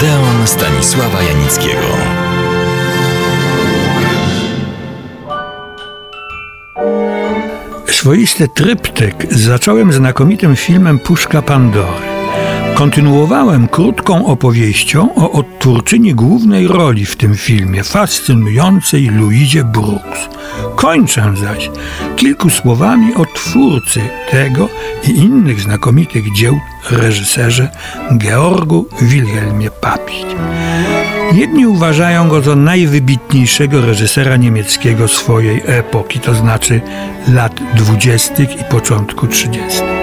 Odeon Stanisława Janickiego. Swoisty tryptyk zacząłem znakomitym filmem Puszka Pandory. Kontynuowałem krótką opowieścią o odtwórczyni głównej roli w tym filmie, fascynującej Louisie Brooks. Kończę zaś kilku słowami o twórcy tego i innych znakomitych dzieł reżyserze Georgu Wilhelmie Papst. Jedni uważają go za najwybitniejszego reżysera niemieckiego swojej epoki, to znaczy lat dwudziestych i początku trzydziestych.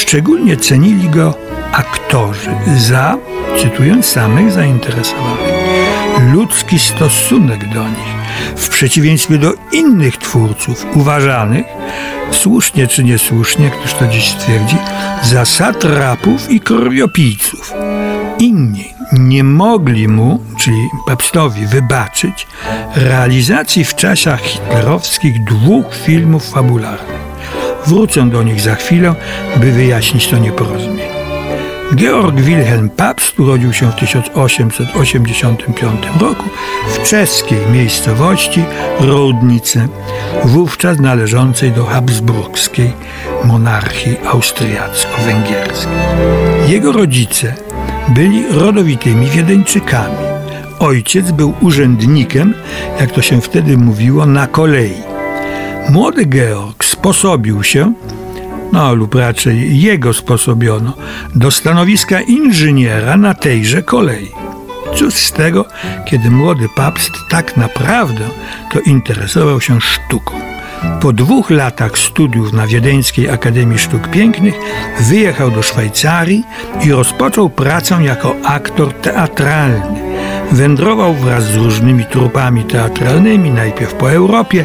Szczególnie cenili go aktorzy za, cytując samych zainteresowanych, ludzki stosunek do nich, w przeciwieństwie do innych twórców uważanych, słusznie czy niesłusznie, któż to dziś stwierdzi, za satrapów i krwiopijców. Inni nie mogli mu, czyli Pabstowi, wybaczyć realizacji w czasach hitlerowskich dwóch filmów fabularnych. Wrócę do nich za chwilę, by wyjaśnić to nieporozumienie. Georg Wilhelm Pabst urodził się w 1885 roku w czeskiej miejscowości Rodnice, wówczas należącej do habsburskiej monarchii austriacko-węgierskiej. Jego rodzice byli rodowitymi Wiedeńczykami. Ojciec był urzędnikiem, jak to się wtedy mówiło, na kolei. Młody Georg sposobił się no lub raczej jego sposobiono, do stanowiska inżyniera na tejże kolei. Cóż z tego, kiedy młody papst tak naprawdę to interesował się sztuką. Po dwóch latach studiów na Wiedeńskiej Akademii Sztuk Pięknych wyjechał do Szwajcarii i rozpoczął pracę jako aktor teatralny. Wędrował wraz z różnymi trupami teatralnymi najpierw po Europie,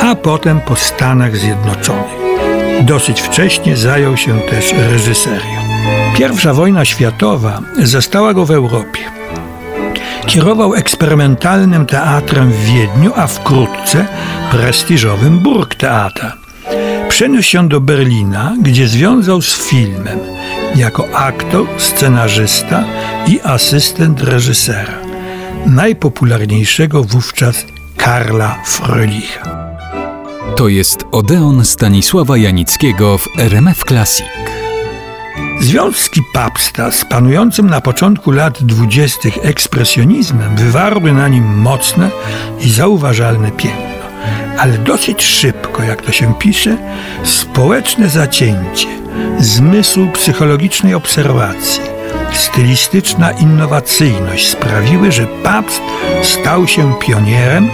a potem po Stanach Zjednoczonych. Dosyć wcześnie zajął się też reżyserią. Pierwsza wojna światowa zastała go w Europie. Kierował eksperymentalnym teatrem w Wiedniu, a wkrótce prestiżowym Burgtheater. Przeniósł się do Berlina, gdzie związał z filmem jako aktor, scenarzysta i asystent reżysera, najpopularniejszego wówczas Karla Frölicha. To jest Odeon Stanisława Janickiego w RMF Classic. Związki papsta z panującym na początku lat dwudziestych ekspresjonizmem wywarły na nim mocne i zauważalne piętno. Ale dosyć szybko, jak to się pisze, społeczne zacięcie, zmysł psychologicznej obserwacji, stylistyczna innowacyjność sprawiły, że papst stał się pionierem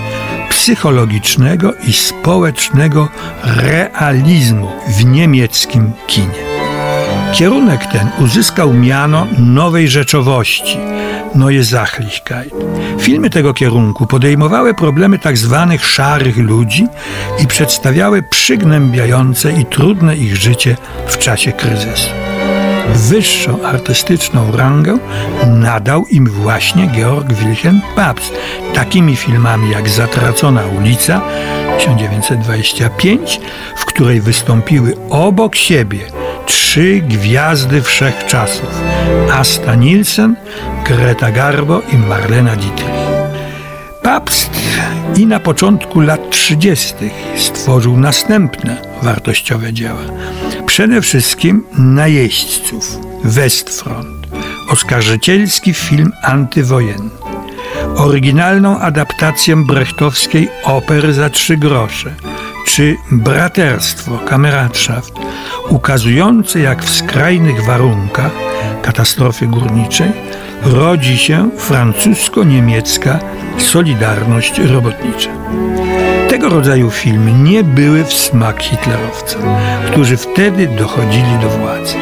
psychologicznego i społecznego realizmu w niemieckim kinie. Kierunek ten uzyskał miano nowej rzeczowości, Neue Sachlichkeit. Filmy tego kierunku podejmowały problemy tzw. Tak szarych ludzi i przedstawiały przygnębiające i trudne ich życie w czasie kryzysu wyższą artystyczną rangę nadał im właśnie Georg Wilhelm Pabst, takimi filmami jak Zatracona ulica 1925, w której wystąpiły obok siebie trzy gwiazdy wszechczasów Asta Nielsen, Greta Garbo i Marlena Dietrich. Pabst i na początku lat 30. stworzył następne wartościowe dzieła. Przede wszystkim Najeźdźców, Westfront, oskarżycielski film antywojenny, oryginalną adaptację brechtowskiej opery za trzy grosze, czy Braterstwo, Kameradschaft, ukazujące jak w skrajnych warunkach katastrofy górniczej rodzi się francusko-niemiecka solidarność robotnicza. Tego rodzaju filmy nie były w smak hitlerowcom, którzy wtedy dochodzili do władzy.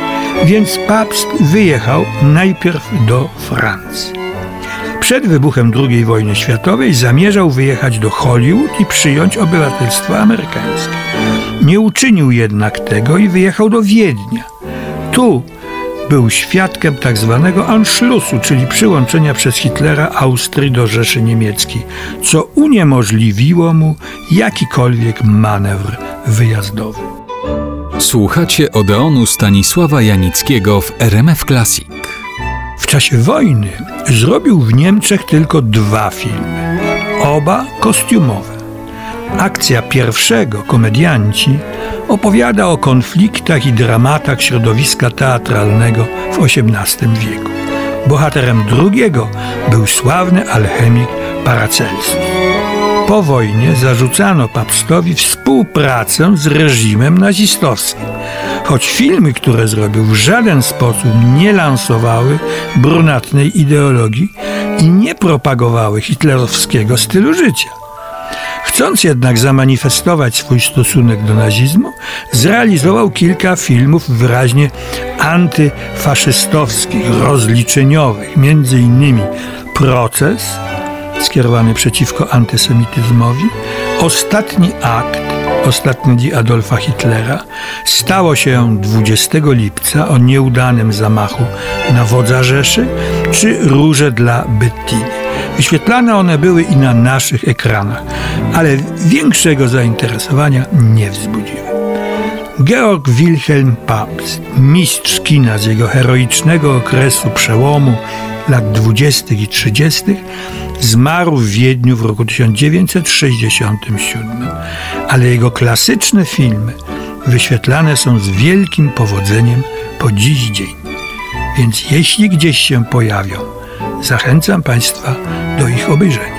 Więc Pabst wyjechał najpierw do Francji. Przed wybuchem II wojny światowej zamierzał wyjechać do Hollywood i przyjąć obywatelstwo amerykańskie. Nie uczynił jednak tego i wyjechał do Wiednia. Tu był świadkiem tzw. Tak Anschlussu, czyli przyłączenia przez Hitlera Austrii do Rzeszy Niemieckiej, co uniemożliwiło mu jakikolwiek manewr wyjazdowy. Słuchacie Odeonu Stanisława Janickiego w RMF Classic. W czasie wojny zrobił w Niemczech tylko dwa filmy, oba kostiumowe. Akcja pierwszego, komedianci, opowiada o konfliktach i dramatach środowiska teatralnego w XVIII wieku. Bohaterem drugiego był sławny alchemik Paracelsus. Po wojnie zarzucano papstowi współpracę z reżimem nazistowskim, choć filmy, które zrobił, w żaden sposób nie lansowały brunatnej ideologii i nie propagowały hitlerowskiego stylu życia. Chcąc jednak zamanifestować swój stosunek do nazizmu, zrealizował kilka filmów wyraźnie antyfaszystowskich, rozliczeniowych, innymi Proces, skierowany przeciwko antysemityzmowi, Ostatni akt, ostatni dzień Adolfa Hitlera, stało się 20 lipca o nieudanym zamachu na wodza Rzeszy, czy Róże dla Bettiny. Wyświetlane one były i na naszych ekranach, ale większego zainteresowania nie wzbudziły. Georg Wilhelm Pabst, mistrz kina z jego heroicznego okresu przełomu lat 20. i 30., zmarł w Wiedniu w roku 1967, ale jego klasyczne filmy wyświetlane są z wielkim powodzeniem po dziś dzień. Więc jeśli gdzieś się pojawią, zachęcam Państwa do ich obejrzenia.